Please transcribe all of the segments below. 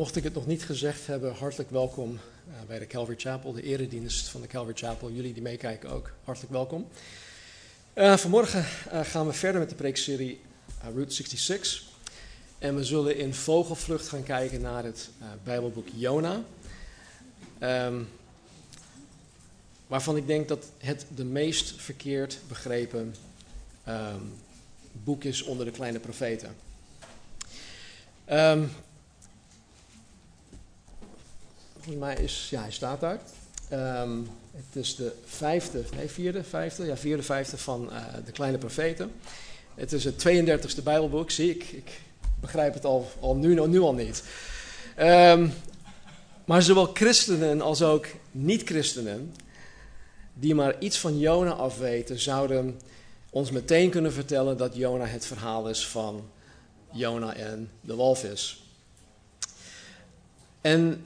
mocht ik het nog niet gezegd hebben, hartelijk welkom uh, bij de Calvary Chapel, de eredienst van de Calvary Chapel. Jullie die meekijken ook, hartelijk welkom. Uh, vanmorgen uh, gaan we verder met de preekserie Route 66. En we zullen in vogelvlucht gaan kijken naar het Bijbelboek Jona. Um, waarvan ik denk dat het de meest verkeerd begrepen um, boek is onder de kleine profeten. Um, volgens mij is, ja, hij staat daar. Um, het is de vijfde, nee, vierde, vijfde, ja, vierde, vijfde van uh, de kleine profeten. Het is het 32e Bijbelboek, zie ik. Ik begrijp het al, al nu, nu al niet. Um, maar zowel christenen als ook niet-christenen, die maar iets van Jona afweten, zouden ons meteen kunnen vertellen dat Jona het verhaal is van Jona en de walvis. En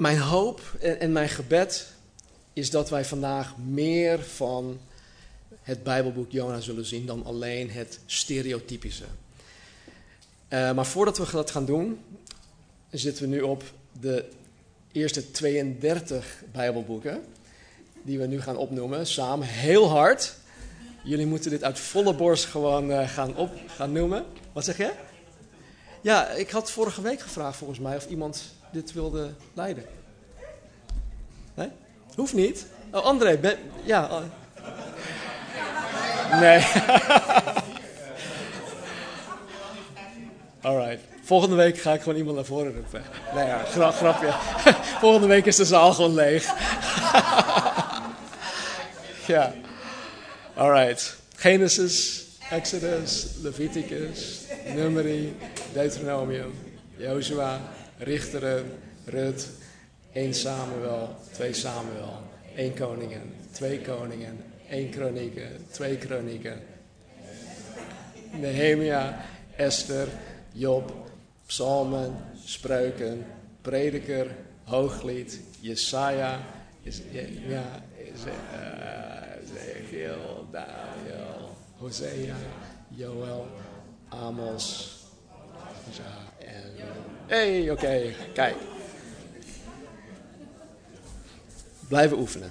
mijn hoop en, mijn gebed is dat wij vandaag meer van het Bijbelboek Jona zullen zien dan alleen het stereotypische. Uh, maar voordat we dat gaan doen, zitten we nu op de eerste 32 Bijbelboeken. Die we nu gaan opnoemen, samen heel hard. Jullie moeten dit uit volle borst gewoon uh, gaan, op, gaan noemen. Wat zeg je? Ja, ik had vorige week gevraagd volgens mij of iemand dit wilde leiden. Nee? Hoeft niet. Oh, André, ben, ja. Oh. Nee. Alright. Volgende week ga ik gewoon iemand naar voren roepen. Nee, ja, gra grapje. Volgende week is de zaal gewoon leeg. ja. Alright. Genesis, Exodus, Leviticus, Numeri, Deuteronomium, Joshua, Richteren, Rut, 1 Samuel, 2 Samuel, 1 Koningen, 2 Koningen, 1 Kronieken, 2 Kronieken, Nehemia, Esther, Job, Psalmen, Spreuken, Prediker, Hooglied, Jesaja, ja, Ezekiel, Daniel, Hosea, Joel, Amos. Ja, en. Hey, oké, kijk. Blijven oefenen.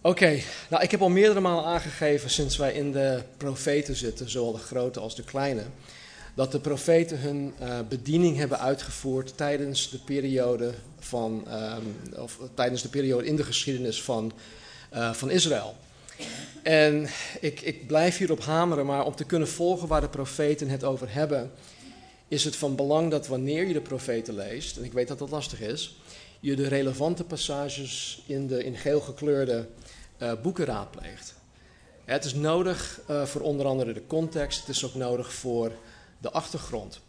Oké, nou ik heb al meerdere malen aangegeven sinds wij in de profeten zitten, zowel de grote als de kleine, dat de profeten hun uh, bediening hebben uitgevoerd tijdens de periode van, um, of tijdens de periode in de geschiedenis van, uh, van Israël. En ik, ik blijf hierop hameren, maar om te kunnen volgen waar de profeten het over hebben, is het van belang dat wanneer je de profeten leest, en ik weet dat dat lastig is, je de relevante passages in de in geel gekleurde uh, boeken raadpleegt. Het is nodig uh, voor onder andere de context, het is ook nodig voor de achtergrond.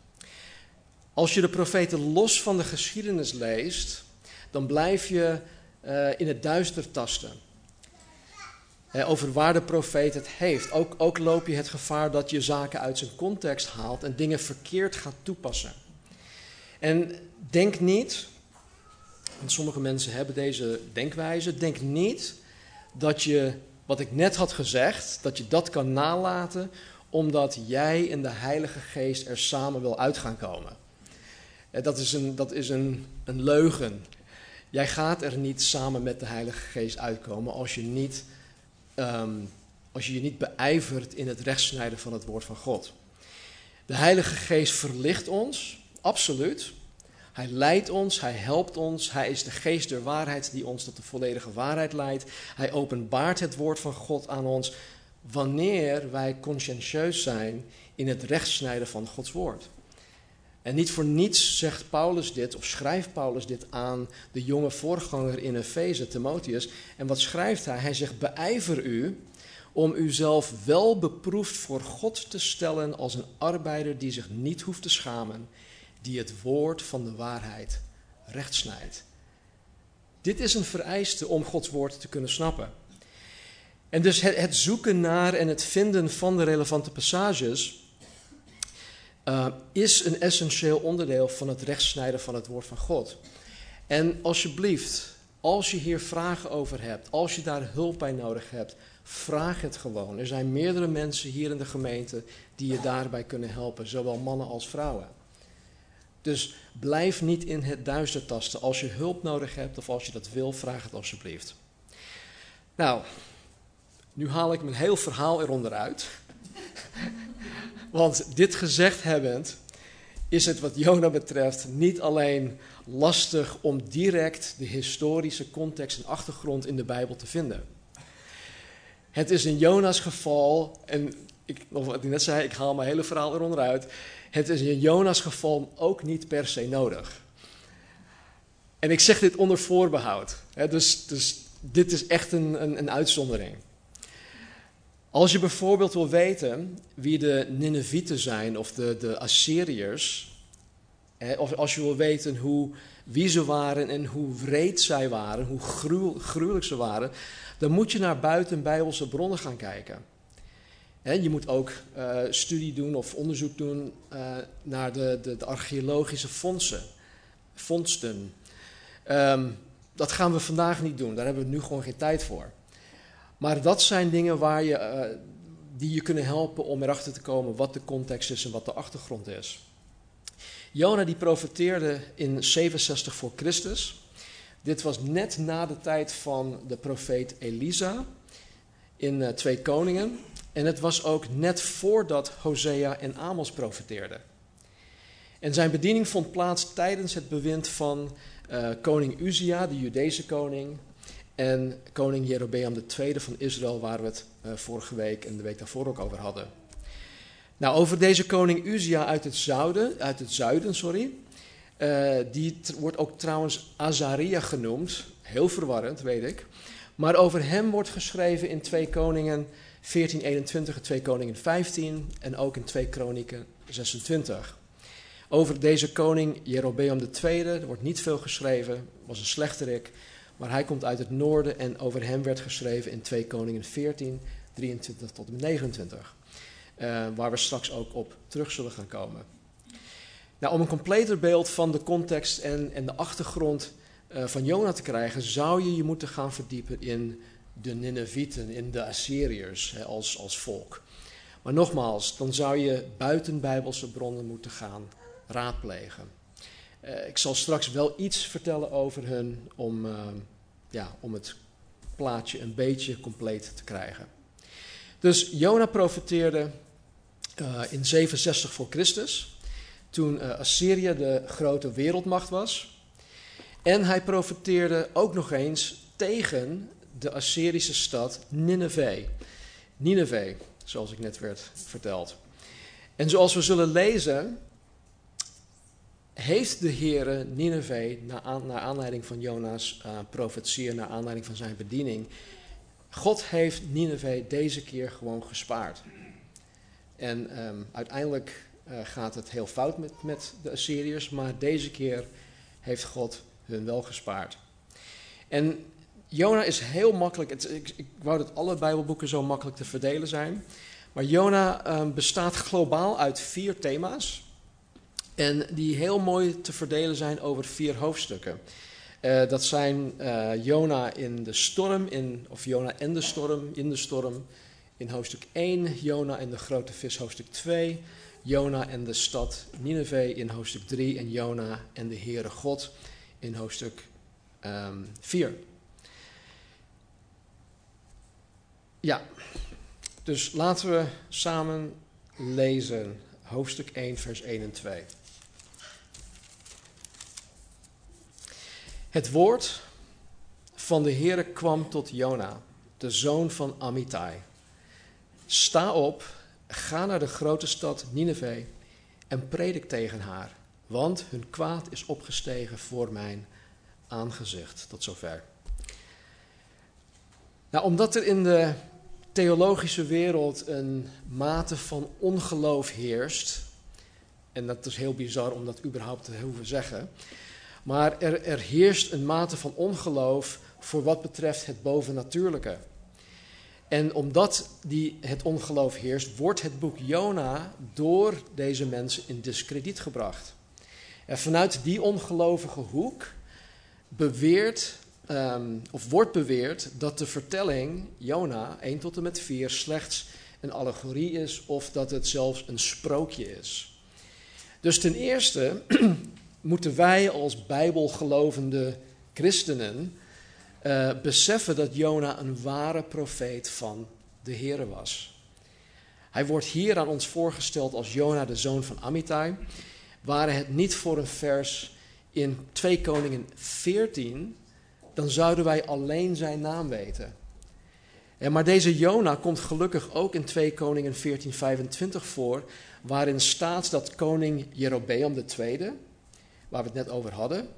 Als je de profeten los van de geschiedenis leest, dan blijf je uh, in het duister tasten. Uh, over waar de profeet het heeft. Ook, ook loop je het gevaar dat je zaken uit zijn context haalt en dingen verkeerd gaat toepassen. En denk niet, want sommige mensen hebben deze denkwijze, denk niet dat je, wat ik net had gezegd, dat je dat kan nalaten omdat jij en de Heilige Geest er samen wil uit gaan komen. Dat is een, dat is een, een leugen. Jij gaat er niet samen met de Heilige Geest uitkomen als je, niet, um, als je je niet beijvert in het rechtsnijden van het woord van God. De Heilige Geest verlicht ons, absoluut. Hij leidt ons, hij helpt ons, hij is de geest der waarheid die ons tot de volledige waarheid leidt. Hij openbaart het woord van God aan ons wanneer wij conscientieus zijn in het rechtsnijden van Gods woord. En niet voor niets zegt Paulus dit, of schrijft Paulus dit aan de jonge voorganger in Efeze, Timotheus. En wat schrijft hij? Hij zegt: Beijver u om uzelf wel beproefd voor God te stellen als een arbeider die zich niet hoeft te schamen, die het woord van de waarheid recht snijdt. Dit is een vereiste om Gods woord te kunnen snappen. En dus het, het zoeken naar en het vinden van de relevante passages uh, is een essentieel onderdeel van het rechtsnijden van het woord van God. En alsjeblieft, als je hier vragen over hebt, als je daar hulp bij nodig hebt, vraag het gewoon. Er zijn meerdere mensen hier in de gemeente die je daarbij kunnen helpen, zowel mannen als vrouwen. Dus blijf niet in het duister tasten. Als je hulp nodig hebt of als je dat wil, vraag het alsjeblieft. Nou, nu haal ik mijn heel verhaal eronder uit. Want dit gezegd hebbend, is het wat Jona betreft niet alleen lastig om direct de historische context en achtergrond in de Bijbel te vinden. Het is in Jona's geval, en ik, wat ik net zei, ik haal mijn hele verhaal eronder uit. Het is in Jona's geval ook niet per se nodig. En ik zeg dit onder voorbehoud. Hè, dus, dus dit is echt een, een, een uitzondering. Als je bijvoorbeeld wil weten wie de Ninevieten zijn of de, de Assyriërs, of als je wil weten hoe, wie ze waren en hoe wreed zij waren, hoe gruwelijk ze waren, dan moet je naar buiten Bijbelse bronnen gaan kijken. je moet ook uh, studie doen of onderzoek doen uh, naar de, de, archeologische fondsen, vondsten. Um, dat gaan we vandaag niet doen, daar hebben we nu gewoon geen tijd voor. Maar dat zijn dingen waar je, uh, die je kunnen helpen om erachter te komen wat de context is en wat de achtergrond is. Jona die profeteerde in 67 voor Christus. Dit was net na de tijd van de profeet Elisa in uh, Twee Koningen. En het was ook net voordat Hosea en Amos profeteerden. En zijn bediening vond plaats tijdens het bewind van uh, koning Uzia, de Judese koning, en koning Jerobeam II van Israël, waar we het uh, vorige week en de week daarvoor ook over hadden. Nou, over deze koning Uzia uit het zuiden, uit het zuiden sorry, uh, die wordt ook trouwens Azaria genoemd. Heel verwarrend, weet ik. Maar over hem wordt geschreven in 2 Koningen 1421 en 2 Koningen 15 en ook in 2 Kronieken 26. Over deze koning Jerobeam II, er wordt niet veel geschreven, was een slechterik. Maar hij komt uit het noorden en over hem werd geschreven in 2 Koningen 14, 23 tot en met 29. Uh, waar we straks ook op terug zullen gaan komen. Nou, om een completer beeld van de context en, en de achtergrond uh, van Jona te krijgen, zou je je moeten gaan verdiepen in de Ninevieten, in de Assyriërs hè, als, als volk. Maar nogmaals, dan zou je buiten Bijbelse bronnen moeten gaan raadplegen. Uh, ik zal straks wel iets vertellen over hun om, uh, ja, om het plaatje een beetje compleet te krijgen. Dus Jona profeteerde uh, in 67 voor Christus, toen Assyrië de grote wereldmacht was. En hij profeteerde ook nog eens tegen de Assyrische stad Nineveh. Nineveh, zoals ik net werd verteld. En zoals we zullen lezen, heeft de Heere Nineveh, naar, aan, naar aanleiding van Jona's uh, profetieën, naar aanleiding van zijn bediening, God heeft Nineveh deze keer gewoon gespaard. En um, uiteindelijk uh, gaat het heel fout met, met de Assyriërs, maar deze keer heeft God hun wel gespaard. En Jona is heel makkelijk, ik, ik, wou dat alle Bijbelboeken zo makkelijk te verdelen zijn, maar Jona um, bestaat globaal uit vier thema's. En die heel mooi te verdelen zijn over vier hoofdstukken. Uh, dat zijn uh, Jona in de storm, in, of Jona en de storm, in de storm. In hoofdstuk 1, Jona en de grote vis, hoofdstuk 2. Jona en de stad Nineveh in hoofdstuk 3. En Jona en de Heere God in hoofdstuk um, ehm, 4. Ja, dus laten we samen lezen hoofdstuk 1, vers 1 en 2. Het woord van de Heere kwam tot Jona, de zoon van Amittai. Sta op, ga naar de grote stad Nineveh en predik tegen haar, want hun kwaad is opgestegen voor mijn aangezicht. Tot zover. Nou, omdat er in de theologische wereld een mate van ongeloof heerst, en dat is heel bizar om dat überhaupt te hoeven zeggen, Maar er, er heerst een mate van ongeloof voor wat betreft het bovennatuurlijke. En omdat die, het ongeloof heerst, wordt het boek Jona door deze mensen in discrediet gebracht. En vanuit die ongelovige hoek beweert, ehm, of wordt beweerd dat de vertelling Jona 1 tot en met 4 slechts een allegorie is of dat het zelfs een sprookje is. Dus ten eerste moeten wij als bijbelgelovende christenen uh, beseffen dat Jona een ware profeet van de Here was. Hij wordt hier aan ons voorgesteld als Jona, de zoon van Amittai. Waren het niet voor een vers in 2 Koningen 14, dan zouden wij alleen zijn naam weten. En maar deze Jona komt gelukkig ook in 2 Koningen 14, 25 voor, waarin staat dat koning Jerobeam II, waar we het net over hadden,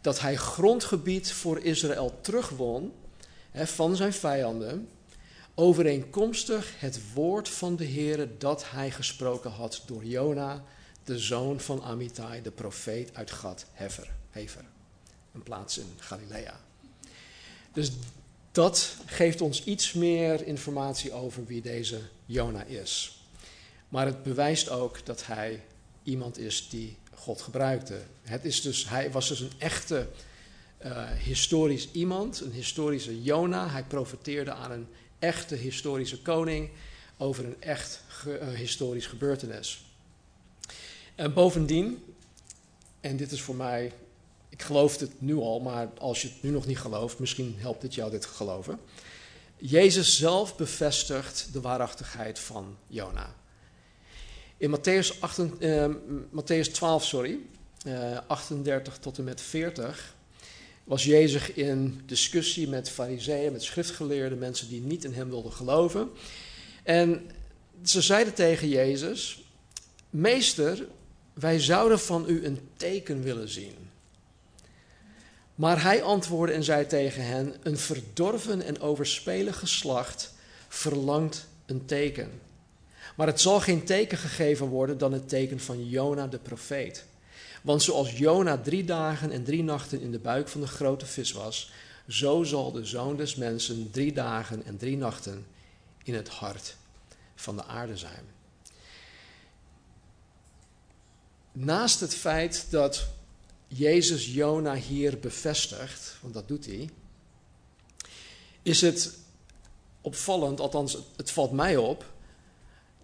dat hij grondgebied voor Israël terugwon hè, van zijn vijanden, overeenkomstig het woord van de Heere dat hij gesproken had door Jona, de zoon van Amittai, de profeet uit Gad Hever, Hever, een plaats in Galilea. Dus dat geeft ons iets meer informatie over wie deze Jona is. Maar het bewijst ook dat hij iemand is die God gebruikte. Het is dus, hij was dus een echte uh, historisch iemand, een historische Jona. Hij profeteerde aan een echte historische koning over een echt ge, uh, historisch gebeurtenis. En bovendien, en dit is voor mij, ik geloof het nu al, maar als je het nu nog niet gelooft, misschien helpt het jou dit te geloven. Jezus zelf bevestigt de waarachtigheid van Jona. In Matthäus, 8, uh, Matthäus 12, sorry, uh, 38 tot en met 40, was Jezus in discussie met fariseeën, met schriftgeleerden, mensen die niet in hem wilden geloven. En ze zeiden tegen Jezus, meester, wij zouden van u een teken willen zien. Maar hij antwoordde en zei tegen hen, een verdorven en overspelig geslacht verlangt een teken. Maar het zal geen teken gegeven worden dan het teken van Jona de profeet. Want zoals Jona drie dagen en drie nachten in de buik van de grote vis was, zo zal de zoon des mensen drie dagen en drie nachten in het hart van de aarde zijn. Naast het feit dat Jezus Jona hier bevestigt, want dat doet hij, is het opvallend, althans het valt mij op,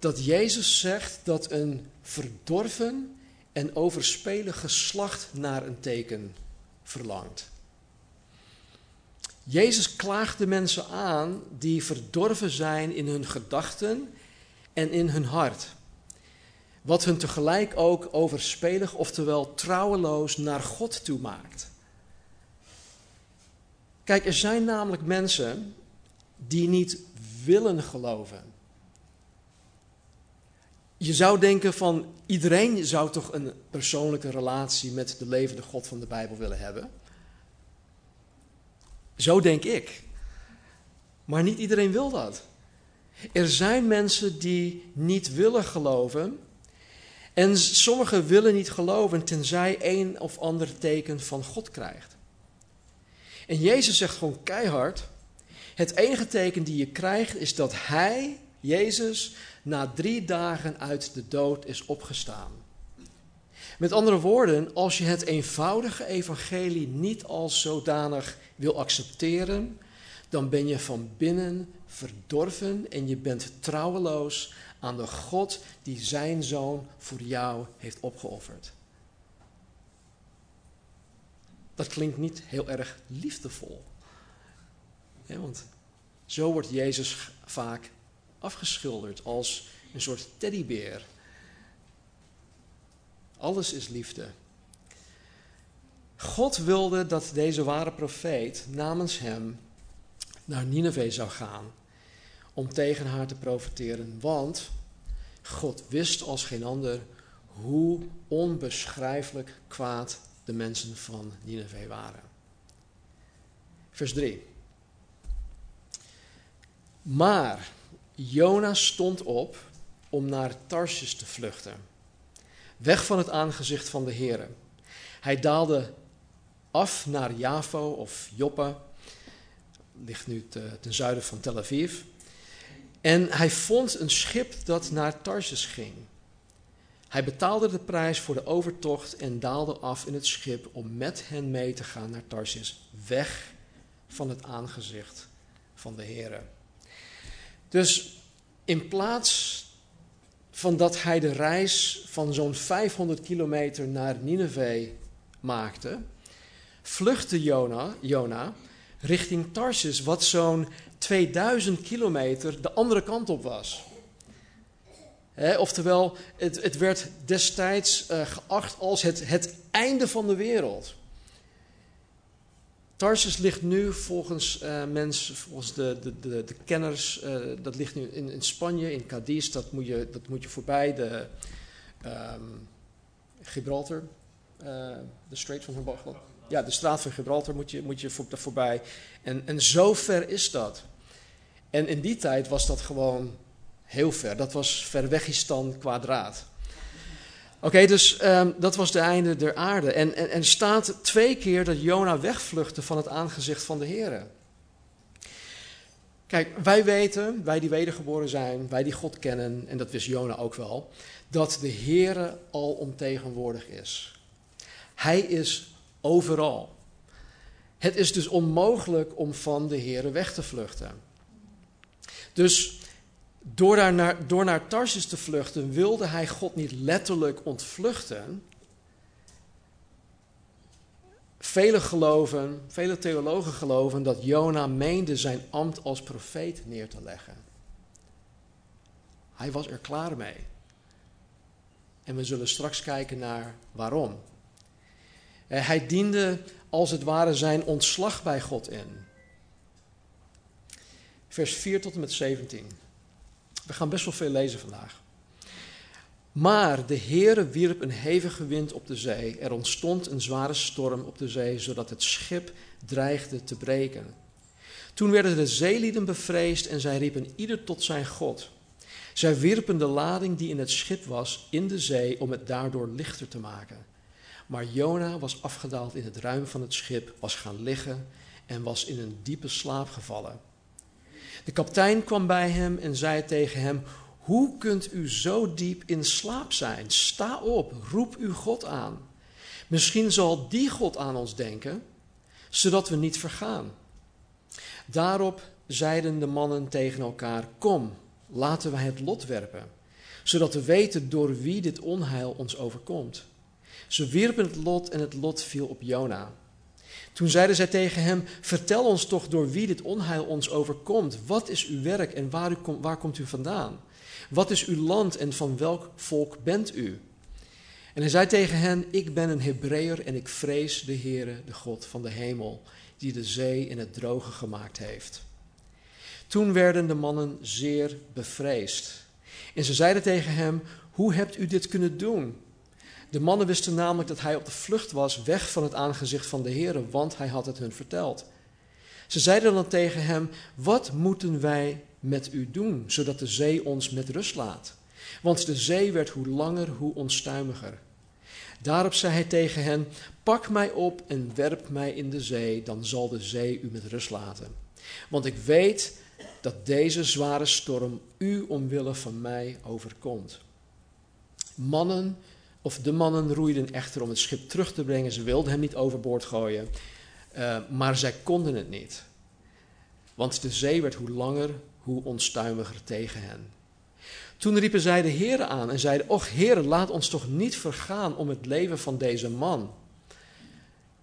dat Jezus zegt dat een verdorven en overspelig geslacht naar een teken verlangt. Jezus klaagt de mensen aan die verdorven zijn in hun gedachten en in hun hart. Wat hun tegelijk ook overspelig, oftewel trouweloos, naar God toe maakt. Kijk, er zijn namelijk mensen die niet willen geloven. Je zou denken van iedereen zou toch een persoonlijke relatie met de levende God van de Bijbel willen hebben. Zo denk ik. Maar niet iedereen wil dat. Er zijn mensen die niet willen geloven. En sommigen willen niet geloven tenzij een of ander teken van God krijgt. En Jezus zegt gewoon keihard: het enige teken die je krijgt is dat Hij, Jezus, na drie dagen uit de dood is opgestaan. Met andere woorden, als je het eenvoudige evangelie niet als zodanig wil accepteren, dan ben je van binnen verdorven en je bent trouweloos aan de God die zijn zoon voor jou heeft opgeofferd. Dat klinkt niet heel erg liefdevol. want zo wordt Jezus vaak afgeschilderd als een soort teddybeer. Alles is liefde. God wilde dat deze ware profeet namens hem naar Nineveh zou gaan om tegen haar te profeteren, want God wist als geen ander hoe onbeschrijfelijk kwaad de mensen van Nineveh waren. Vers 3. Maar Jona stond op om naar Tarsus te vluchten, weg van het aangezicht van de Heer. Hij daalde af naar Javo of Joppe. Ligt nu ten zuiden van Tel Aviv. En hij vond een schip dat naar Tarsus ging. Hij betaalde de prijs voor de overtocht en daalde af in het schip om met hen mee te gaan naar Tarsus, weg van het aangezicht van de Here. Dus in plaats van dat hij de reis van zo'n 500 kilometer naar Nineveh maakte, vluchtte Jona, richting Tarsus, wat zo'n 2000 kilometer de andere kant op was. oftewel, het, het, werd destijds uh, geacht als het, het einde van de wereld. Tarsus ligt nu volgens uh, mensen, volgens de, de, de, de kenners, uh, dat ligt nu in, in, Spanje, in Cadiz, dat moet je, dat moet je voorbij de um, Gibraltar, uh, de Strait van Gibraltar. Ja, de straat van Gibraltar moet je, moet je voor, voorbij. En, en zo ver is dat. En in die tijd was dat gewoon heel ver. Dat was Verwegistan kwadraat. Oké, dus um, dat was de einde der aarde. En, en, en staat twee keer dat Jona wegvluchtte van het aangezicht van de Heer. Kijk, wij weten, wij die wedergeboren zijn, wij die God kennen, en dat wist Jona ook wel, dat de Heer al omtegenwoordig is. Hij is overal. Het is dus onmogelijk om van de Heer weg te vluchten. Dus door, naar, door naar Tarsus te vluchten, wilde hij God niet letterlijk ontvluchten. Vele geloven, vele theologen geloven dat Jona meende zijn ambt als profeet neer te leggen. Hij was er klaar mee. En we zullen straks kijken naar waarom. Eh, hij diende als het ware zijn ontslag bij God in. Vers 4 tot en met 17. We gaan best wel veel lezen vandaag. Maar de Heere wierp een hevige wind op de zee. Er ontstond een zware storm op de zee, zodat het schip dreigde te breken. Toen werden de zeelieden bevreesd en zij riepen ieder tot zijn God. Zij wierpen de lading die in het schip was in de zee om het daardoor lichter te maken. Maar Jona was afgedaald in het ruim van het schip, was gaan liggen en was in een diepe slaap gevallen. De kapitein kwam bij hem en zei tegen hem: Hoe kunt u zo diep in slaap zijn? Sta op, roep uw God aan. Misschien zal die God aan ons denken, zodat we niet vergaan. Daarop zeiden de mannen tegen elkaar: Kom, laten wij het lot werpen, zodat we weten door wie dit onheil ons overkomt. Ze wierpen het lot en het lot viel op Jona. Toen zeiden zij tegen hem: Vertel ons toch door wie dit onheil ons overkomt. Wat is uw werk en waar, komt u vandaan? Wat is uw land en van welk volk bent u? En hij zei tegen hen: Ik ben een Hebreeër en ik vrees de Heere, de God van de hemel, die de zee en het droge gemaakt heeft. Toen werden de mannen zeer bevreesd. En ze zeiden tegen hem: Hoe hebt u dit kunnen doen? De mannen wisten namelijk dat hij op de vlucht was, weg van het aangezicht van de Heer, want hij had het hun verteld. Ze zeiden dan tegen hem: Wat moeten wij met u doen, zodat de zee ons met rust laat? Want de zee werd hoe langer, hoe onstuimiger. Daarop zei hij tegen hen: Pak mij op en werp mij in de zee, dan zal de zee u met rust laten. Want ik weet dat deze zware storm u omwille van mij overkomt. Mannen of de mannen roeiden echter om het schip terug te brengen. Ze wilden hem niet overboord gooien, uh, maar zij konden het niet. Want de zee werd hoe langer, hoe onstuimiger tegen hen. Toen riepen zij de heren aan en zeiden: Och heren, laat ons toch niet vergaan om het leven van deze man.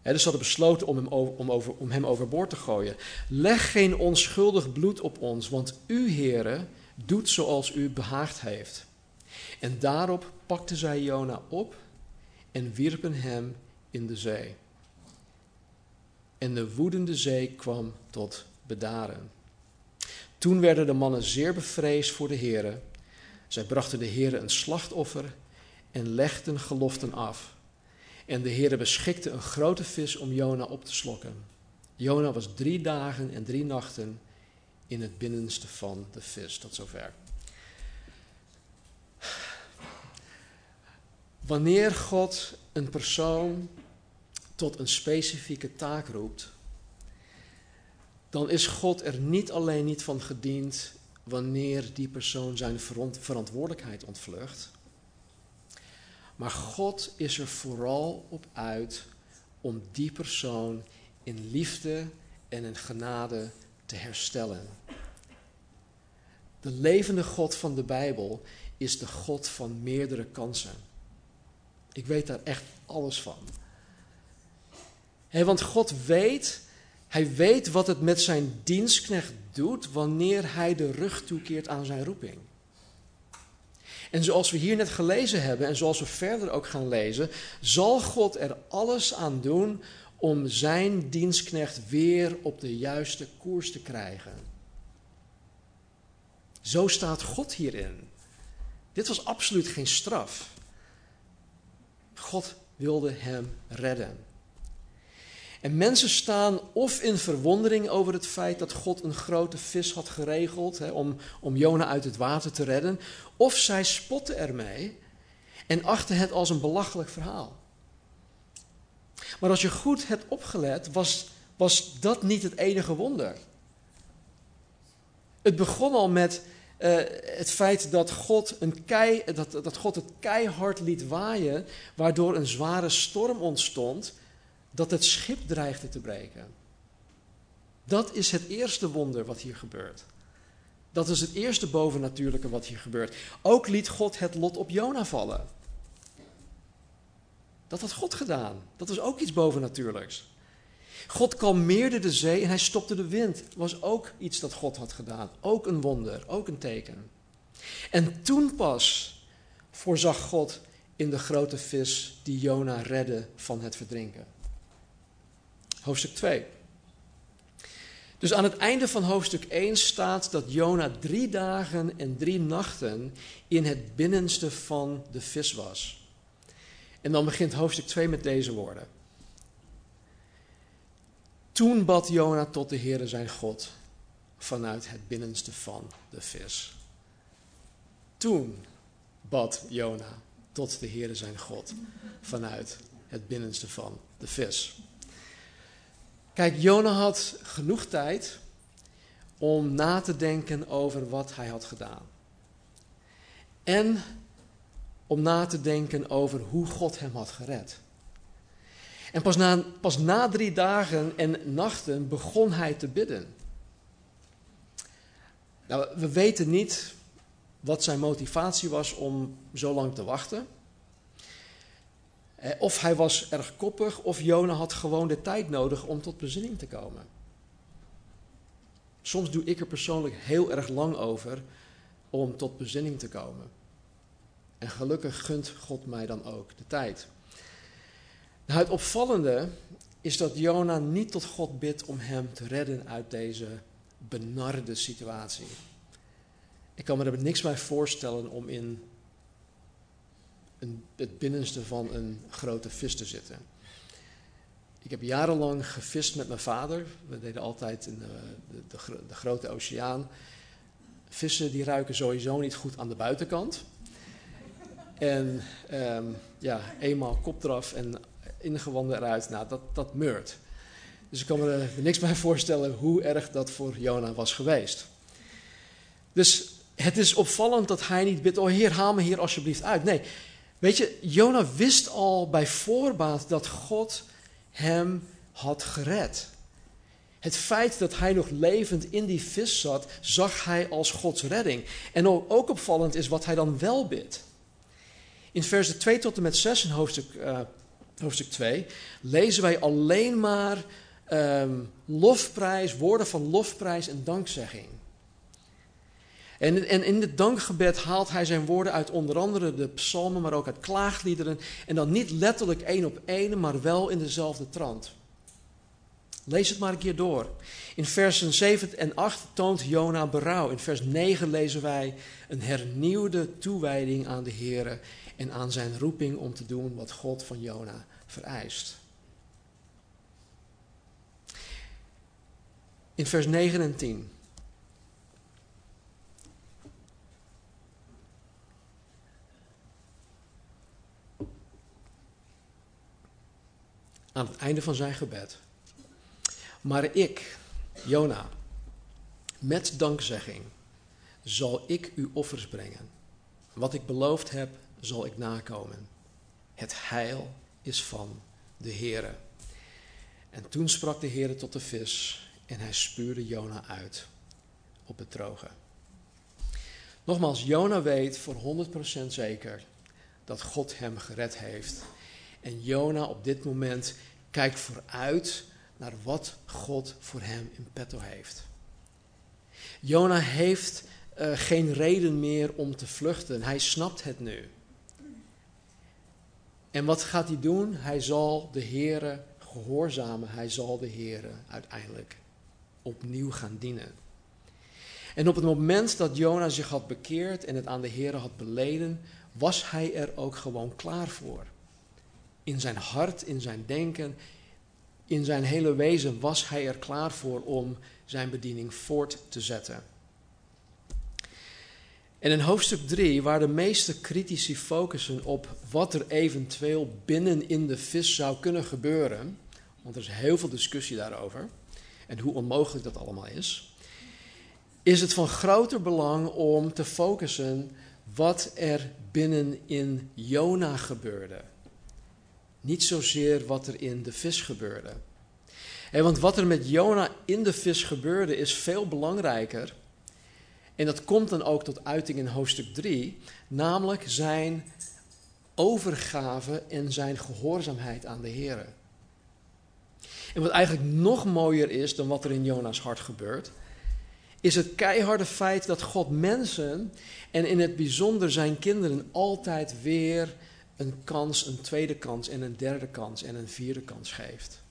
He, dus ze hadden besloten om hem, om, over, om hem overboord te gooien. Leg geen onschuldig bloed op ons, want u, heren, doet zoals u behaagd heeft. En daarop pakten zij Jona op en wierpen hem in de zee. En de woedende zee kwam tot bedaren. Toen werden de mannen zeer bevreesd voor de heren. Zij brachten de heren een slachtoffer en legden geloften af. En de heren beschikte een grote vis om Jona op te slokken. Jona was drie dagen en drie nachten in het binnenste van de vis. Tot zover. Wanneer God een persoon tot een specifieke taak roept, dan is God er niet alleen niet van gediend wanneer die persoon zijn verantwoordelijkheid ontvlucht, maar God is er vooral op uit om die persoon in liefde en in genade te herstellen. De levende God van de Bijbel is de God van meerdere kansen. Ik weet daar echt alles van. want God weet, hij weet wat het met zijn dienstknecht doet wanneer hij de rug toekeert aan zijn roeping. En zoals we hier net gelezen hebben en zoals we verder ook gaan lezen, zal God er alles aan doen om zijn dienstknecht weer op de juiste koers te krijgen. Zo staat God hierin. Dit was absoluut geen straf. God wilde hem redden. En mensen staan of in verwondering over het feit dat God een grote vis had geregeld hè, om, om Jona uit het water te redden, of zij spotten ermee en achten het als een belachelijk verhaal. Maar als je goed hebt opgelet, was, was dat niet het enige wonder. Het begon al met uh, het feit dat God, een kei, dat, dat God het keihard liet waaien, waardoor een zware storm ontstond, dat het schip dreigde te breken. Dat is het eerste wonder wat hier gebeurt. Dat is het eerste bovennatuurlijke wat hier gebeurt. Ook liet God het lot op Jona vallen. Dat had God gedaan. Dat was ook iets bovennatuurlijks. God kalmeerde de zee en hij stopte de wind. Was ook iets dat God had gedaan. Ook een wonder, ook een teken. En toen pas voorzag God in de grote vis die Jona redde van het verdrinken. Hoofdstuk 2. Dus aan het einde van hoofdstuk 1 staat dat Jona drie dagen en drie nachten in het binnenste van de vis was. En dan begint hoofdstuk 2 met deze woorden. Toen bad Jona tot de Heere zijn God vanuit het binnenste van de vis. Toen bad Jona tot de Heere zijn God vanuit het binnenste van de vis. Kijk, Jona had genoeg tijd om na te denken over wat hij had gedaan. En om na te denken over hoe God hem had gered. En pas na, pas na drie dagen en nachten begon hij te bidden. Nou, we weten niet wat zijn motivatie was om zo lang te wachten. Eh, of hij was erg koppig, of Jona had gewoon de tijd nodig om tot bezinning te komen. Soms doe ik er persoonlijk heel erg lang over om tot bezinning te komen. En gelukkig gunt God mij dan ook de tijd. Nou, het opvallende is dat Jona niet tot God bidt om hem te redden uit deze benarde situatie. Ik kan me er niks bij voorstellen om in een, het binnenste van een grote vis te zitten. Ik heb jarenlang gevist met mijn vader. We deden altijd in de, de, de, grote oceaan. Vissen die ruiken sowieso niet goed aan de buitenkant. En um, ja, eenmaal kop eraf en ingewanden eruit, nou, dat, dat meurt. Dus ik kan me er niks bij voorstellen hoe erg dat voor Jona was geweest. Dus het is opvallend dat hij niet bidt, oh heer, haal me hier alsjeblieft uit. Nee, weet je, Jona wist al bij voorbaat dat God hem had gered. Het feit dat hij nog levend in die vis zat, zag hij als Gods redding. En ook opvallend is wat hij dan wel bidt. In versen 2 tot en met 6 in hoofdstuk, uh, hoofdstuk 2 lezen wij alleen maar um, lofprijs, woorden van lofprijs en dankzegging. En, en in het dankgebed haalt hij zijn woorden uit onder andere de psalmen, maar ook uit klaagliederen. En dan niet letterlijk één op één, maar wel in dezelfde trant. Lees het maar een keer door. In versen 7 en 8 toont Jona berouw. In vers 9 lezen wij een hernieuwde toewijding aan de Heer en aan zijn roeping om te doen wat God van Jona vereist. In vers 9 en 10. aan het einde van zijn gebed. Maar ik, Jona, met dankzegging zal ik u offers brengen. Wat ik beloofd heb, zal ik nakomen. Het heil is van de Heere. En toen sprak de Heere tot de vis en hij spuurde Jona uit op het droge. Nogmaals, Jona weet voor 100% zeker dat God hem gered heeft. En Jona op dit moment kijkt vooruit naar wat God voor hem in petto heeft. Jona heeft uh, geen reden meer om te vluchten. Hij snapt het nu. En wat gaat hij doen? Hij zal de Heere gehoorzamen. Hij zal de Heere uiteindelijk opnieuw gaan dienen. En op het moment dat Jona zich had bekeerd en het aan de Heere had beleden, was hij er ook gewoon klaar voor. In zijn hart, in zijn denken, in zijn hele wezen was hij er klaar voor om zijn bediening voort te zetten. En in hoofdstuk 3, waar de meeste critici focussen op wat er eventueel binnen in de vis zou kunnen gebeuren, want er is heel veel discussie daarover en hoe onmogelijk dat allemaal is, is het van groter belang om te focussen wat er binnen in Jona gebeurde. Niet zozeer wat er in de vis gebeurde. En want wat er met Jona in de vis gebeurde is veel belangrijker. En dat komt dan ook tot uiting in hoofdstuk 3, namelijk zijn overgave en zijn gehoorzaamheid aan de Heer. En wat eigenlijk nog mooier is dan wat er in Jona's hart gebeurt, is het keiharde feit dat God mensen en in het bijzonder zijn kinderen altijd weer een kans, een tweede kans en een derde kans en een vierde kans geeft.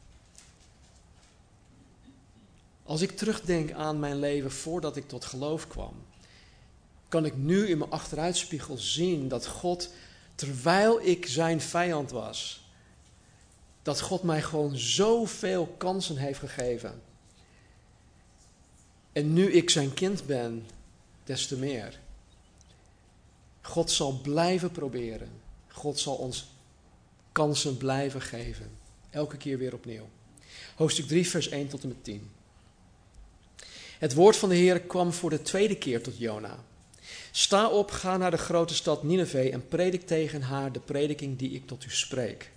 Als ik terugdenk aan mijn leven voordat ik tot geloof kwam, kan ik nu in mijn achteruitspiegel zien dat God, terwijl ik zijn vijand was, dat God mij gewoon zoveel kansen heeft gegeven. En nu ik zijn kind ben, des te meer. God zal blijven proberen. God zal ons kansen blijven geven. Elke keer weer opnieuw. Hoofdstuk 3, vers 1 tot en met 10. Het woord van de Heer kwam voor de tweede keer tot Jona. Sta op, ga naar de grote stad Nineveh en predik tegen haar de prediking die ik tot u spreek.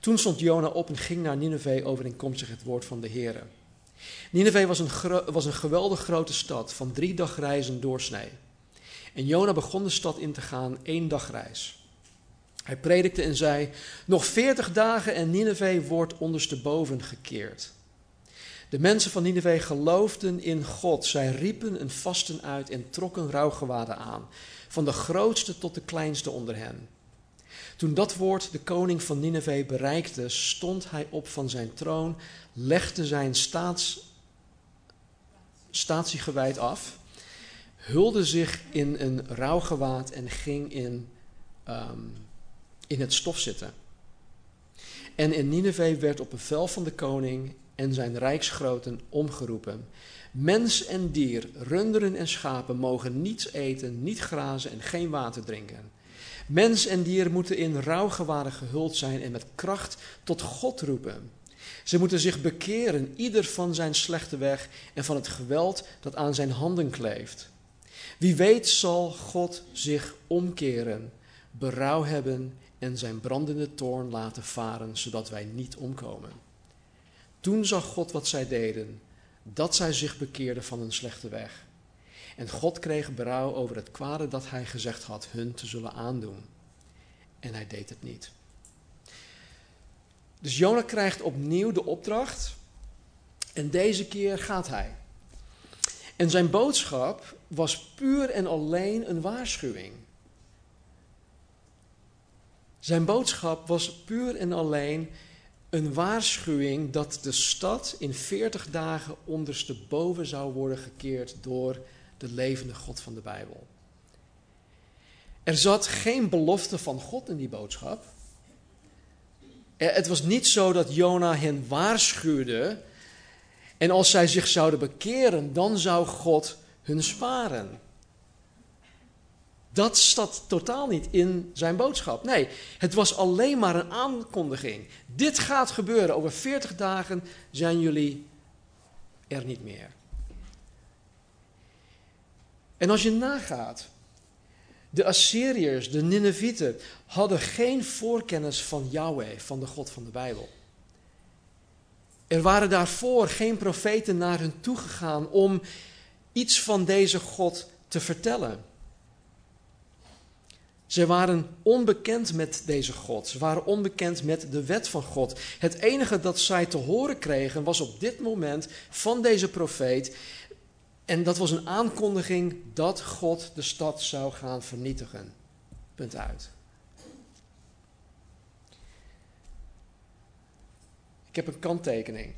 Toen stond Jona op en ging naar Nineveh overeenkomstig het woord van de Heer. Nineveh was een, was een geweldig grote stad van drie dagreizen doorsnee. En Jona begon de stad in te gaan, één dagreis. Hij predikte en zei: Nog veertig dagen en Nineveh wordt ondersteboven gekeerd. De mensen van Nineveh geloofden in God. Zij riepen een vasten uit en trokken rouwgewaden aan, van de grootste tot de kleinste onder hen. Toen dat woord de koning van Nineveh bereikte, stond hij op van zijn troon, legde zijn staats, statiegewijd af, hulde zich in een rouwgewaad en ging in, um, in het stof zitten. En in Nineveh werd op bevel van de koning en zijn rijksgroten omgeroepen. Mens en dier, runderen en schapen mogen niets eten, niet grazen en geen water drinken. Mens en dier moeten in rouwgewaden gehuld zijn en met kracht tot God roepen. Ze moeten zich bekeren, ieder van zijn slechte weg en van het geweld dat aan zijn handen kleeft. Wie weet zal God zich omkeren, berouw hebben en zijn brandende toorn laten varen, zodat wij niet omkomen. Toen zag God wat zij deden, dat zij zich bekeerden van een slechte weg. En God kreeg berouw over het kwade dat hij gezegd had hun te zullen aandoen. En hij deed het niet. Dus Jona krijgt opnieuw de opdracht. En deze keer gaat hij. En zijn boodschap was puur en alleen een waarschuwing. Zijn boodschap was puur en alleen een waarschuwing dat de stad in 40 dagen ondersteboven zou worden gekeerd door de levende God van de Bijbel. Er zat geen belofte van God in die boodschap. Het was niet zo dat Jona hen waarschuwde en als zij zich zouden bekeren, dan zou God hun sparen. Dat zat totaal niet in zijn boodschap. Nee, het was alleen maar een aankondiging. Dit gaat gebeuren. Over 40 dagen zijn jullie er niet meer. En als je nagaat, de Assyriërs, de Ninevieten, hadden geen voorkennis van Yahweh, van de God van de Bijbel. Er waren daarvoor geen profeten naar hen toegegaan om iets van deze God te vertellen. Ze waren onbekend met deze God. Ze waren onbekend met de wet van God. Het enige dat zij te horen kregen was op dit moment van deze profeet. En dat was een aankondiging dat God de stad zou gaan vernietigen. Punt uit. Ik heb een kanttekening.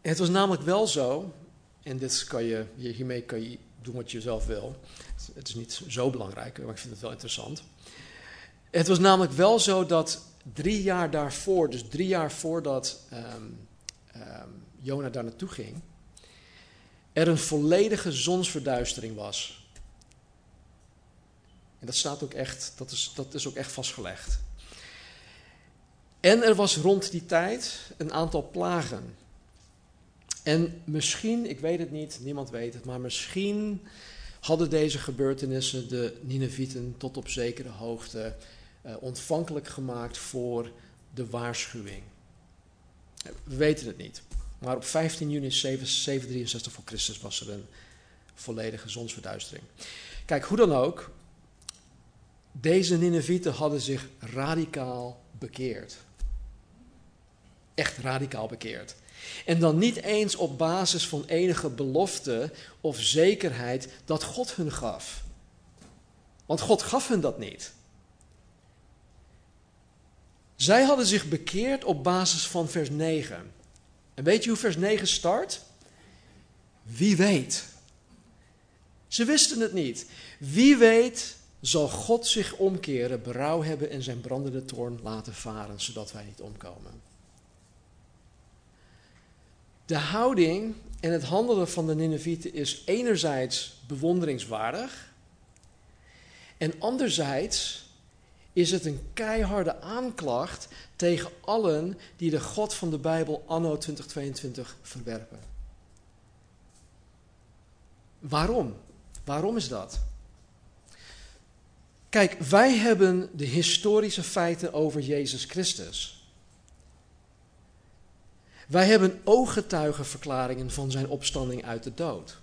Het was namelijk wel zo, en dit kan je, hiermee kan je doen wat je zelf wil. Het is niet zo belangrijk, maar ik vind het wel interessant. Het was namelijk wel zo dat drie jaar daarvoor, dus drie jaar voordat um, um, Jona daar naartoe ging, er een volledige zonsverduistering was. En dat staat ook echt, dat is, dat is ook echt vastgelegd. En er was rond die tijd een aantal plagen. En misschien, ik weet het niet, niemand weet het, maar misschien hadden deze gebeurtenissen de Ninevieten tot op zekere hoogte uh, ontvankelijk gemaakt voor de waarschuwing. We weten het niet. Maar op 15 juni 763 voor Christus was er een volledige zonsverduistering. Kijk, hoe dan ook, deze Ninevieten hadden zich radicaal bekeerd. Echt radicaal bekeerd. En dan niet eens op basis van enige belofte of zekerheid dat God hun gaf. Want God gaf hun dat niet. Zij hadden zich bekeerd op basis van vers 9. En weet je hoe vers 9 start? Wie weet. Ze wisten het niet. Wie weet zal God zich omkeren, berouw hebben en zijn brandende toorn laten varen, zodat wij niet omkomen. De houding en het handelen van de Ninevieten is enerzijds bewonderingswaardig en anderzijds is het een keiharde aanklacht tegen allen die de God van de Bijbel anno 2022 verwerpen. Waarom? Waarom is dat? Kijk, wij hebben de historische feiten over Jezus Christus. Wij hebben ooggetuigenverklaringen van zijn opstanding uit de dood.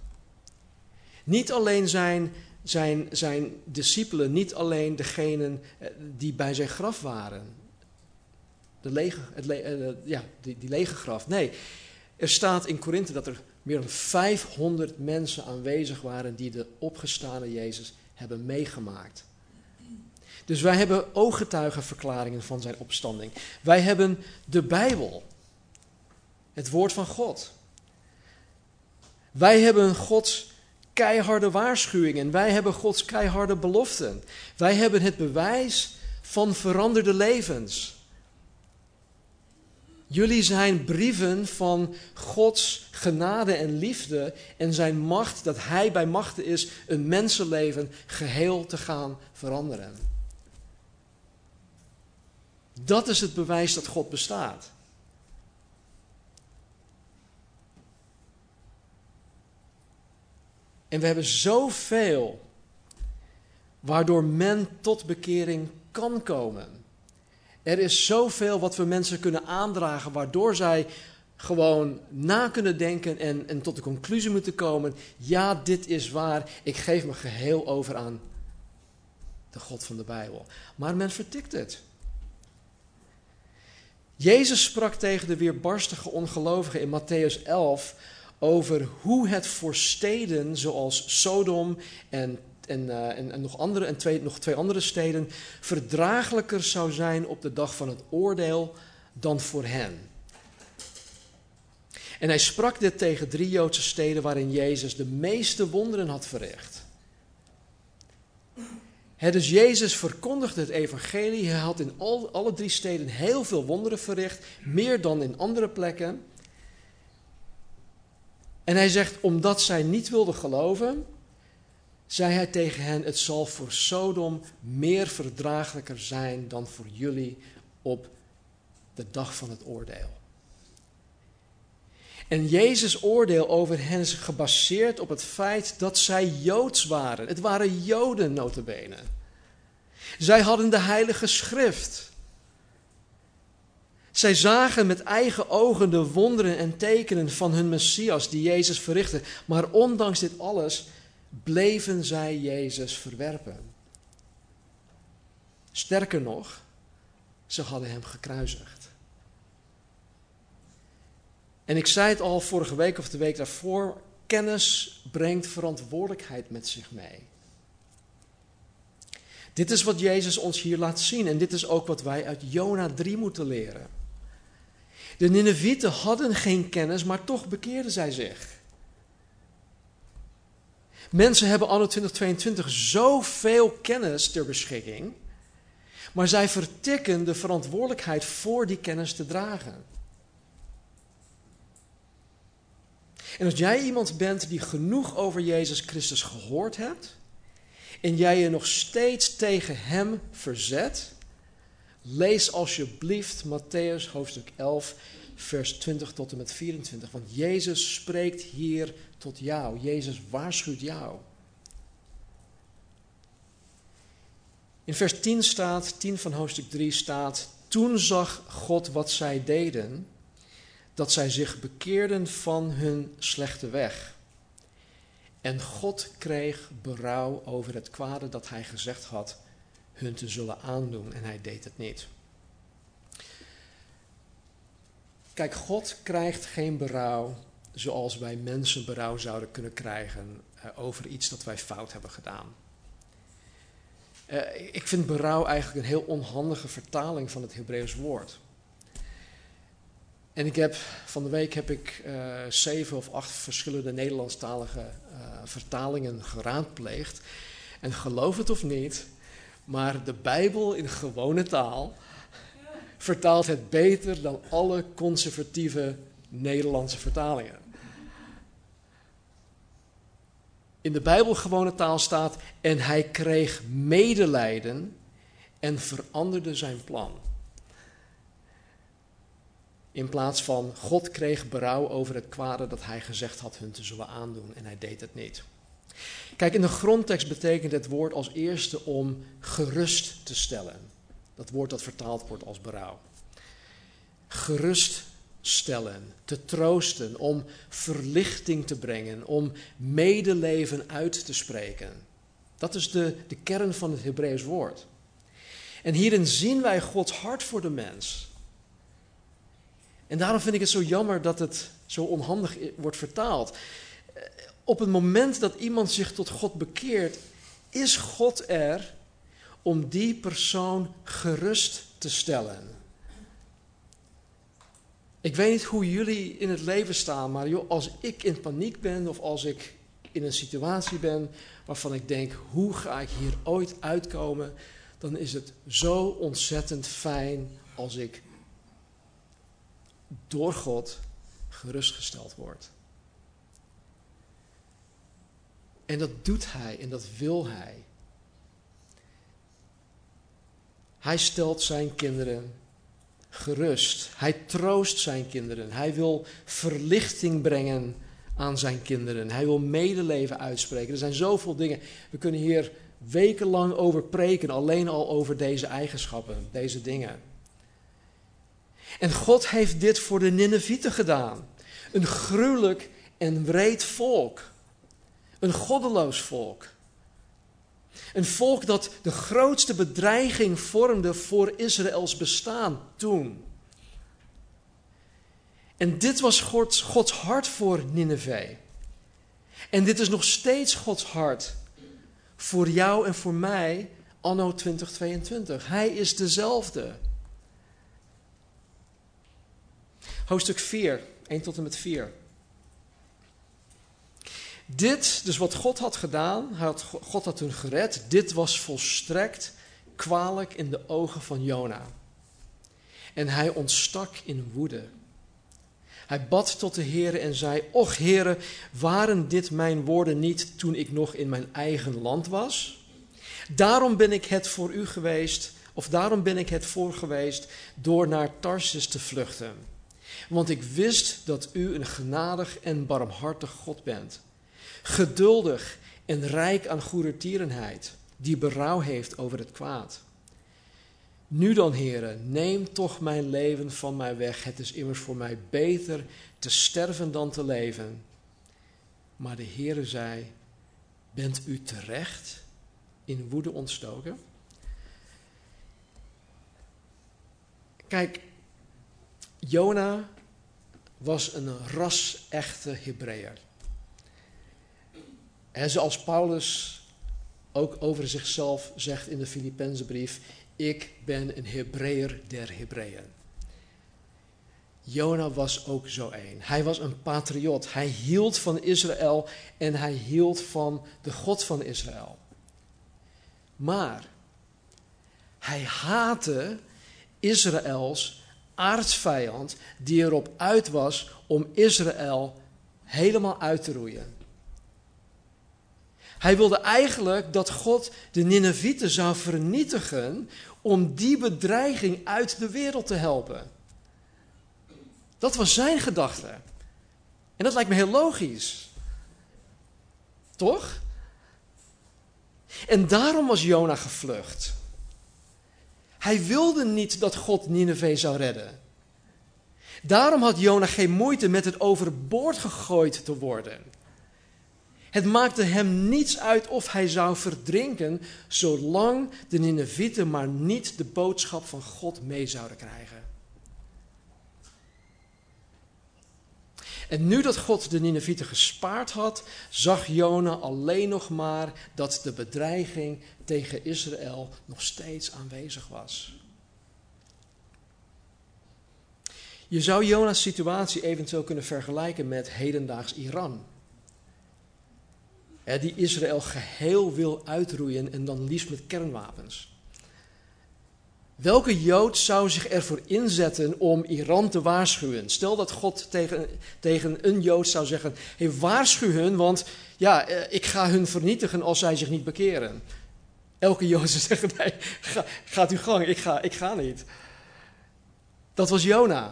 Niet alleen zijn, zijn, zijn discipelen, niet alleen degenen eh, die bij zijn graf waren. De lege, het eh, ja, die, die lege graf. Nee, er staat in Korinthe dat er meer dan 500 mensen aanwezig waren die de opgestane Jezus hebben meegemaakt. Dus wij hebben ooggetuigenverklaringen van zijn opstanding. Wij hebben de Bijbel. Het woord van God. Wij hebben Gods keiharde waarschuwingen. Wij hebben Gods keiharde beloften. Wij hebben het bewijs van veranderde levens. Jullie zijn brieven van Gods genade en liefde en zijn macht, dat Hij bij machten is een mensenleven geheel te gaan veranderen. Dat is het bewijs dat God bestaat. En we hebben zoveel waardoor men tot bekering kan komen. Er is zoveel wat we mensen kunnen aandragen, waardoor zij gewoon na kunnen denken en, en tot de conclusie moeten komen: ja, dit is waar, ik geef me geheel over aan de God van de Bijbel. Maar men vertikt het. Jezus sprak tegen de weerbarstige ongelovigen in Matthäus 11 over hoe het voor steden zoals Sodom en, en, uh, en, en, nog, andere, en twee, nog twee andere steden verdraaglijker zou zijn op de dag van het oordeel dan voor hen. En hij sprak dit tegen drie Joodse steden waarin Jezus de meeste wonderen had verricht. Het dus Jezus verkondigde het evangelie. Hij had in al, alle drie steden heel veel wonderen verricht, meer dan in andere plekken. En hij zegt, omdat zij niet wilden geloven, zei hij tegen hen: Het zal voor Sodom meer verdraaglijker zijn dan voor jullie op de dag van het oordeel. En Jezus' oordeel over hen is gebaseerd op het feit dat zij Joods waren. Het waren Joden, notabene. Zij hadden de Heilige Schrift. Zij zagen met eigen ogen de wonderen en tekenen van hun Messias die Jezus verrichtte. Maar ondanks dit alles bleven zij Jezus verwerpen. Sterker nog, ze hadden hem gekruisigd. En ik zei het al vorige week of de week daarvoor: kennis brengt verantwoordelijkheid met zich mee. Dit is wat Jezus ons hier laat zien en dit is ook wat wij uit Jona 3 moeten leren. De Ninevieten hadden geen kennis, maar toch bekeerden zij zich. Mensen hebben anno 2022 zoveel kennis ter beschikking, maar zij vertikken de verantwoordelijkheid voor die kennis te dragen. En als jij iemand bent die genoeg over Jezus Christus gehoord hebt en jij je nog steeds tegen Hem verzet, lees alsjeblieft Matthäus hoofdstuk 11, vers 20 tot en met 24. Want Jezus spreekt hier tot jou. Jezus waarschuwt jou. In vers 10 staat, 10 van hoofdstuk 3 staat, toen zag God wat zij deden, dat zij zich bekeerden van hun slechte weg. En God kreeg berouw over het kwade dat hij gezegd had hun te zullen aandoen en hij deed het niet. Kijk, God krijgt geen berouw zoals wij mensen berouw zouden kunnen krijgen uh, over iets dat wij fout hebben gedaan. Uh, ik vind berouw eigenlijk een heel onhandige vertaling van het Hebreeuws woord. En ik heb, van de week heb ik uh, zeven of acht verschillende Nederlandstalige vertalingen geraadpleegd. En geloof het of niet, maar de Bijbel in gewone taal vertaalt het beter dan alle conservatieve Nederlandse vertalingen. In de Bijbel gewone taal staat: En hij kreeg medelijden en veranderde zijn plan. In plaats van God kreeg berouw over het kwade dat hij gezegd had hun te zullen aandoen en hij deed het niet. Kijk, in de grondtekst betekent het woord als eerste om gerust te stellen. Dat woord dat vertaald wordt als berouw. Geruststellen, te troosten, om verlichting te brengen, om medeleven uit te spreken. Dat is de, de kern van het Hebreeuws woord. En hierin zien wij Gods hart voor de mens. En daarom vind ik het zo jammer dat het zo onhandig wordt vertaald. Op het moment dat iemand zich tot God bekeert, is God er om die persoon gerust te stellen. Ik weet niet hoe jullie in het leven staan, maar joh, als ik in paniek ben of als ik in een situatie ben waarvan ik denk, hoe ga ik hier ooit uitkomen, dan is het zo ontzettend fijn als ik door God gerustgesteld word. En dat doet Hij en dat wil Hij. Hij stelt zijn kinderen gerust. Hij troost zijn kinderen. Hij wil verlichting brengen aan zijn kinderen. Hij wil medeleven uitspreken. Er zijn zoveel dingen. We kunnen hier wekenlang over preken, alleen al over deze eigenschappen, deze dingen. En God heeft dit voor de Ninevieten gedaan. Een gruwelijk en wreed volk. Een goddeloos volk. Een volk dat de grootste bedreiging vormde voor Israëls bestaan toen. En dit was Gods, hart voor Nineveh. En dit is nog steeds Gods hart voor jou en voor mij anno 2022. Hij is dezelfde. Hoofdstuk 4, 1 tot en met 4. Dit, dus wat God had gedaan, God had hun gered, dit was volstrekt kwalijk in de ogen van Jona. En hij ontstak in woede. Hij bad tot de Heere en zei: Och Heere, waren dit mijn woorden niet toen ik nog in mijn eigen land was? Daarom ben ik het voor u geweest, of daarom ben ik het voor geweest door naar Tarsus te vluchten. Want ik wist dat u een genadig en barmhartig God bent, geduldig en rijk aan goedertierenheid, die berouw heeft over het kwaad. Nu dan, heren, neem toch mijn leven van mij weg. Het is immers voor mij beter te sterven dan te leven. Maar de Heere zei, bent u terecht in woede ontstoken? Kijk, Jona was een ras-echte Hebreeër. En zoals Paulus ook over zichzelf zegt in de Filippenzenbrief, ik ben een Hebreeër der Hebreeën. Jona was ook zo een. Hij was een patriot. Hij hield van Israël en hij hield van de God van Israël. Maar hij haatte Israëls aardsvijand die erop uit was om Israël helemaal uit te roeien. Hij wilde eigenlijk dat God de Ninevieten zou vernietigen om die bedreiging uit de wereld te helpen. Dat was zijn gedachte. En dat lijkt me heel logisch. Toch? En daarom was Jona gevlucht. Hij wilde niet dat God Nineveh zou redden. Daarom had Jona geen moeite met het overboord gegooid te worden. Het maakte hem niets uit of hij zou verdrinken, zolang de Ninevieten maar niet de boodschap van God mee zouden krijgen. En nu dat God de Ninevieten gespaard had, zag Jona alleen nog maar dat de bedreiging tegen Israël nog steeds aanwezig was. Je zou Jona's situatie eventueel kunnen vergelijken met hedendaags Iran die Israël geheel wil uitroeien en dan liefst met kernwapens. Welke Jood zou zich ervoor inzetten om Iran te waarschuwen? Stel dat God tegen, tegen een Jood zou zeggen: hey, waarschuw hun, want ja, eh, ik ga hun vernietigen als zij zich niet bekeren. Elke Jood zou zeggen: nee, ga, gaat uw gang, ik ga, ik ga niet. Dat was Jona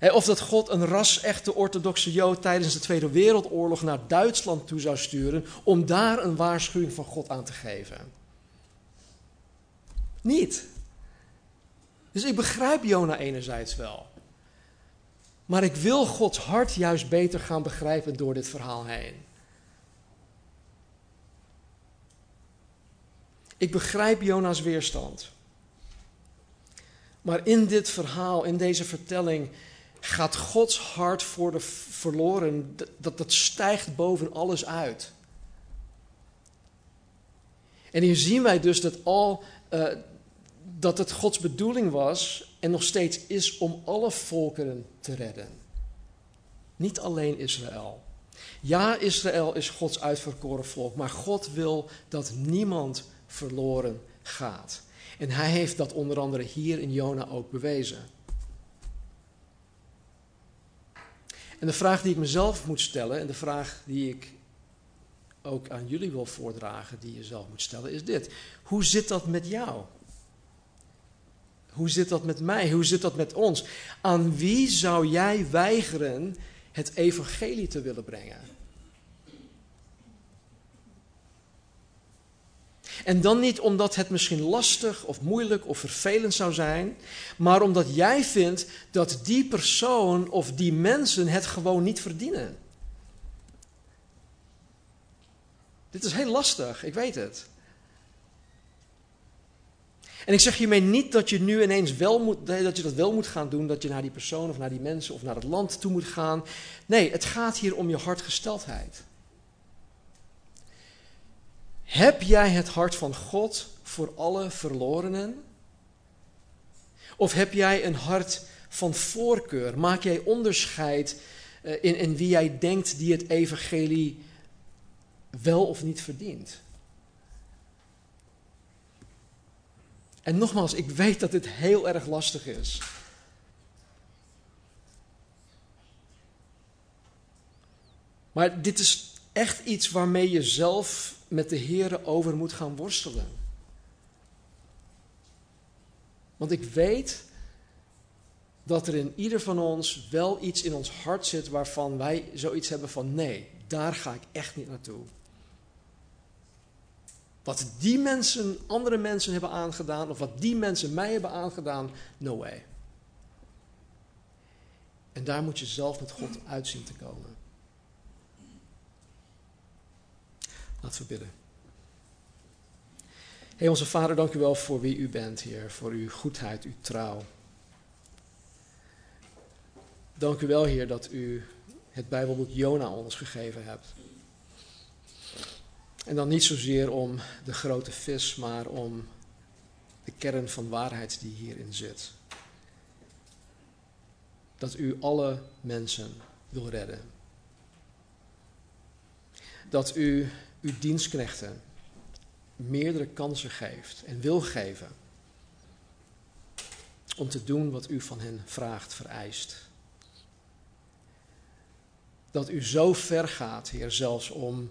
of dat God een ras-echte orthodoxe Jood tijdens de Tweede Wereldoorlog naar Duitsland toe zou sturen om daar een waarschuwing van God aan te geven. Niet. Dus ik begrijp Jona enerzijds wel. Maar ik wil Gods hart juist beter gaan begrijpen door dit verhaal heen. Ik begrijp Jona's weerstand. Maar in dit verhaal, in deze vertelling, gaat Gods hart voor de verloren, dat, dat stijgt boven alles uit. En hier zien wij dus dat, al, uh, dat het Gods bedoeling was en nog steeds is om alle volkeren te redden. Niet alleen Israël. Ja, Israël is Gods uitverkoren volk, maar God wil dat niemand verloren gaat. En hij heeft dat onder andere hier in Jona ook bewezen. En de vraag die ik mezelf moet stellen en de vraag die ik ook aan jullie wil voordragen, die je zelf moet stellen, is dit. Hoe zit dat met jou? Hoe zit dat met mij? Hoe zit dat met ons? Aan wie zou jij weigeren het evangelie te willen brengen? En dan niet omdat het misschien lastig of moeilijk of vervelend zou zijn, maar omdat jij vindt dat die persoon of die mensen het gewoon niet verdienen. Dit is heel lastig, ik weet het. En ik zeg hiermee niet dat je nu ineens wel moet, dat je dat wel moet gaan doen, dat je naar die persoon of naar die mensen of naar het land toe moet gaan. Nee, het gaat hier om je hartgesteldheid. Heb jij het hart van God voor alle verlorenen? Of heb jij een hart van voorkeur? Maak jij onderscheid eh, in, wie jij denkt die het evangelie wel of niet verdient? En nogmaals, ik weet dat dit heel erg lastig is. Maar dit is echt iets waarmee je zelf met de Heer over moet gaan worstelen. Want ik weet dat er in ieder van ons wel iets in ons hart zit waarvan wij zoiets hebben van nee, daar ga ik echt niet naartoe. Wat die mensen, andere mensen hebben aangedaan, of wat die mensen mij hebben aangedaan, no way. En daar moet je zelf met God uitzien te komen. Laten we bidden. Hemelse Vader, dank u wel voor wie u bent, Heer, voor uw goedheid, uw trouw. Dank u wel, Heer, dat u het Bijbelboek Jona ons gegeven hebt. En dan niet zozeer om de grote vis, maar om de kern van waarheid die hierin zit. Dat u alle mensen wil redden. Dat u uw dienstknechten meerdere kansen geeft en wil geven om te doen wat u van hen vraagt, vereist. Dat u zo ver gaat, Heer, zelfs om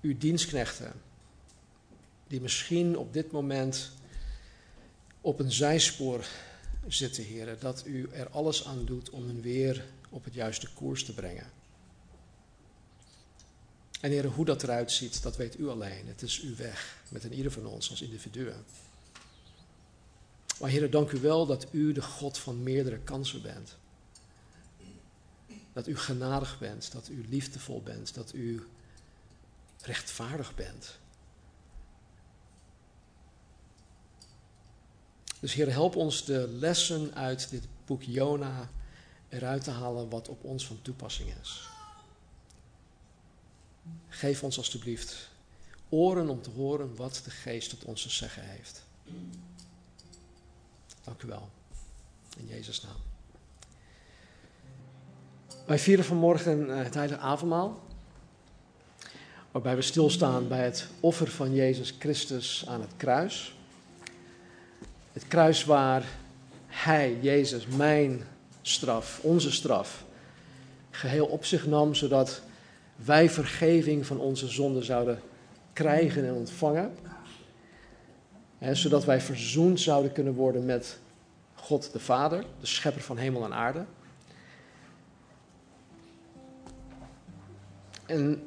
uw dienstknechten, die misschien op dit moment op een zijspoor zitten, Heer, dat u er alles aan doet om hen weer op het juiste koers te brengen. En Heer, hoe dat eruit ziet, dat weet u alleen. Het is uw weg met een ieder van ons als individuen. Maar Heer, dank u wel dat u de God van meerdere kansen bent. Dat u genadig bent, dat u liefdevol bent, dat u rechtvaardig bent. Dus Heer, help ons de lessen uit dit boek Jona eruit te halen wat op ons van toepassing is. Geef ons alstublieft oren om te horen wat de geest tot ons te zeggen heeft. Dank u wel. In Jezus' naam. Wij vieren vanmorgen eh, het heilige avondmaal. Waarbij we stilstaan bij het offer van Jezus Christus aan het kruis. Het kruis waar Hij, Jezus, mijn straf, onze straf, geheel op zich nam, zodat wij vergeving van onze zonden zouden krijgen en ontvangen. zodat wij verzoend zouden kunnen worden met God de Vader, de schepper van hemel en aarde. En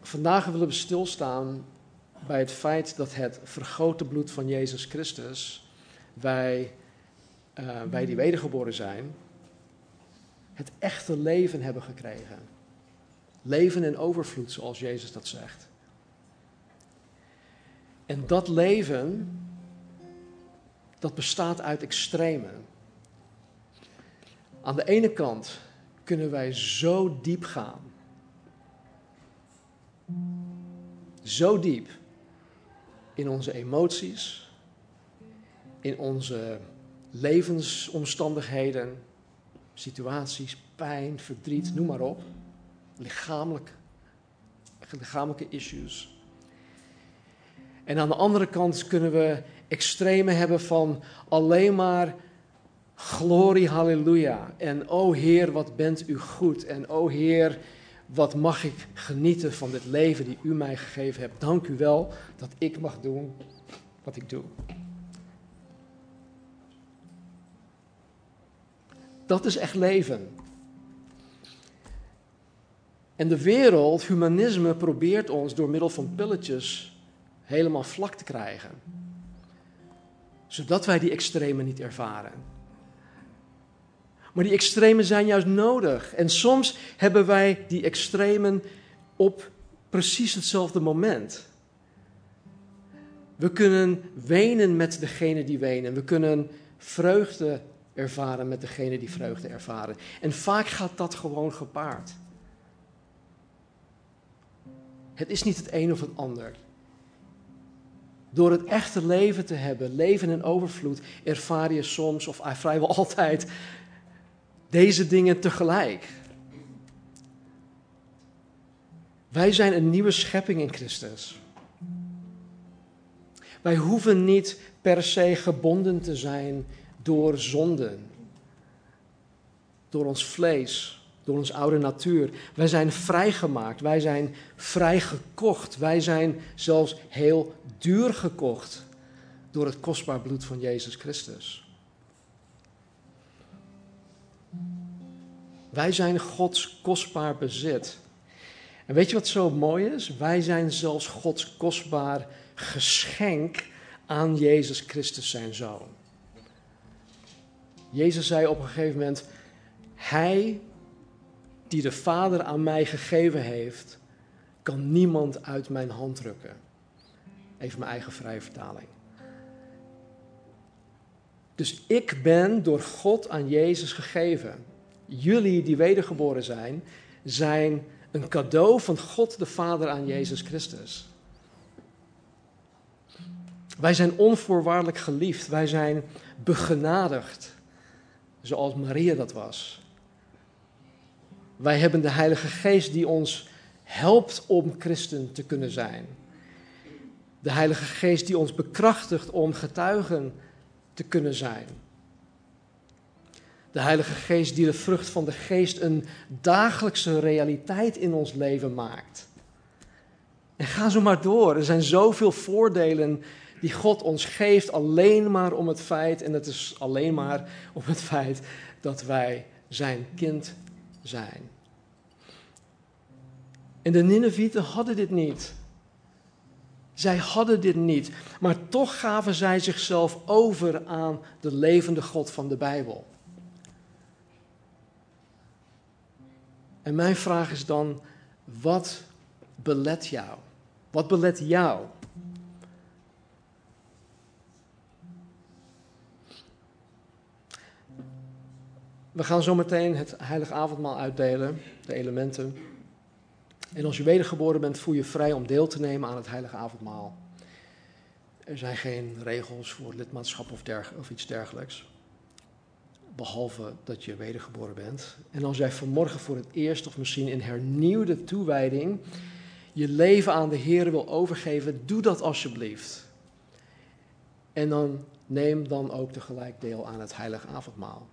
vandaag willen we stilstaan bij het feit dat het vergoten bloed van Jezus Christus, wij, uh, wij die wedergeboren zijn, het echte leven hebben gekregen. Leven in overvloed, zoals Jezus dat zegt. En dat leven, dat bestaat uit extremen. Aan de ene kant kunnen wij zo diep gaan. Zo diep in onze emoties, in onze levensomstandigheden, situaties, pijn, verdriet, noem maar op. Lichamelijk, lichamelijke issues. En aan de andere kant kunnen we extreme hebben van alleen maar glorie, halleluja. En o Heer, wat bent u goed. En o Heer, wat mag ik genieten van dit leven die u mij gegeven hebt. Dank u wel dat ik mag doen wat ik doe. Dat is echt leven. En de wereld, humanisme, probeert ons door middel van pilletjes helemaal vlak te krijgen. Zodat wij die extremen niet ervaren. Maar die extremen zijn juist nodig. En soms hebben wij die extremen op precies hetzelfde moment. We kunnen wenen met degene die wenen. We kunnen vreugde ervaren met degene die vreugde ervaren. En vaak gaat dat gewoon gepaard. Het is niet het een of het ander. Door het echte leven te hebben, leven in overvloed, ervaar je soms, of vrijwel altijd, deze dingen tegelijk. Wij zijn een nieuwe schepping in Christus. Wij hoeven niet per se gebonden te zijn door zonden, door ons vlees, door ons oude natuur. Wij zijn vrijgemaakt, wij zijn vrijgekocht, wij zijn zelfs heel duur gekocht door het kostbaar bloed van Jezus Christus. Wij zijn Gods kostbaar bezit. En weet je wat zo mooi is? Wij zijn zelfs Gods kostbaar geschenk aan Jezus Christus, zijn zoon. Jezus zei op een gegeven moment: Hij die de Vader aan mij gegeven heeft, kan niemand uit mijn hand drukken. Even mijn eigen vrije vertaling. Dus ik ben door God aan Jezus gegeven. Jullie die wedergeboren zijn, zijn een cadeau van God de Vader aan Jezus Christus. Wij zijn onvoorwaardelijk geliefd. Wij zijn begenadigd, zoals Maria dat was. Wij hebben de Heilige Geest die ons helpt om christen te kunnen zijn. De Heilige Geest die ons bekrachtigt om getuigen te kunnen zijn. De Heilige Geest die de vrucht van de Geest een dagelijkse realiteit in ons leven maakt. En ga zo maar door. Er zijn zoveel voordelen die God ons geeft alleen maar om het feit, en het is alleen maar om het feit dat wij zijn kind zijn. En de Ninevieten hadden dit niet. Zij hadden dit niet, maar toch gaven zij zichzelf over aan de levende God van de Bijbel. En mijn vraag is dan, wat belet jou? Wat belet jou? We gaan zo meteen het heilige avondmaal uitdelen, de elementen. En als je wedergeboren bent, voel je vrij om deel te nemen aan het heilige avondmaal. Er zijn geen regels voor lidmaatschap of, of iets dergelijks. Behalve dat je wedergeboren bent. En als jij vanmorgen voor het eerst of misschien in hernieuwde toewijding je leven aan de Heer wil overgeven, doe dat alsjeblieft. En dan neem dan ook tegelijk deel aan het heilige avondmaal.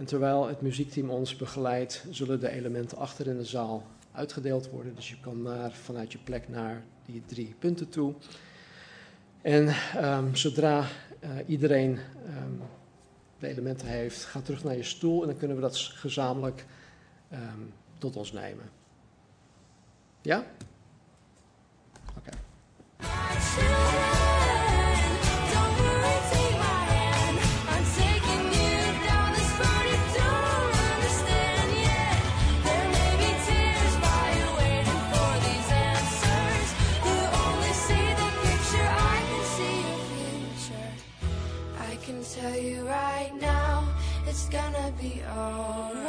En terwijl het muziekteam ons begeleidt, zullen de elementen achter in de zaal uitgedeeld worden. Dus je kan naar, vanuit je plek naar die drie punten toe. En um, zodra uh, iedereen um, de elementen heeft, ga terug naar je stoel en dan kunnen we dat gezamenlijk um, tot ons nemen. Ja? Oké. Be alright.